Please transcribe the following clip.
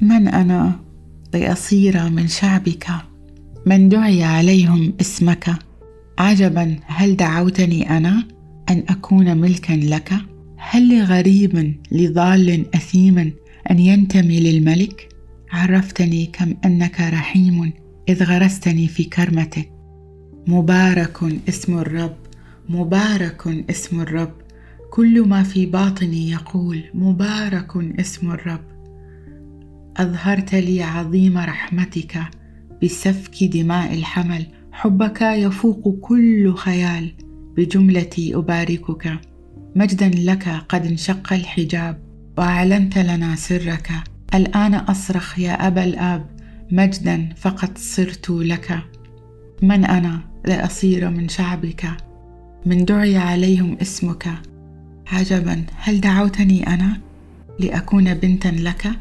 من أنا؟ لاصير من شعبك. من دعي عليهم اسمك. عجبا هل دعوتني أنا أن أكون ملكا لك؟ هل لغريب لضال أثيم أن ينتمي للملك؟ عرفتني كم أنك رحيم إذ غرستني في كرمتك. مبارك اسم الرب مبارك اسم الرب. كل ما في باطني يقول مبارك اسم الرب. أظهرت لي عظيم رحمتك بسفك دماء الحمل. حبك يفوق كل خيال. بجملتي أباركك. مجدا لك قد انشق الحجاب. وأعلنت لنا سرك. الآن أصرخ يا أبا الآب. مجدا فقد صرت لك. من أنا؟ لاصير من شعبك. من دعي عليهم اسمك. عجبا هل دعوتني أنا لأكون بنتا لك؟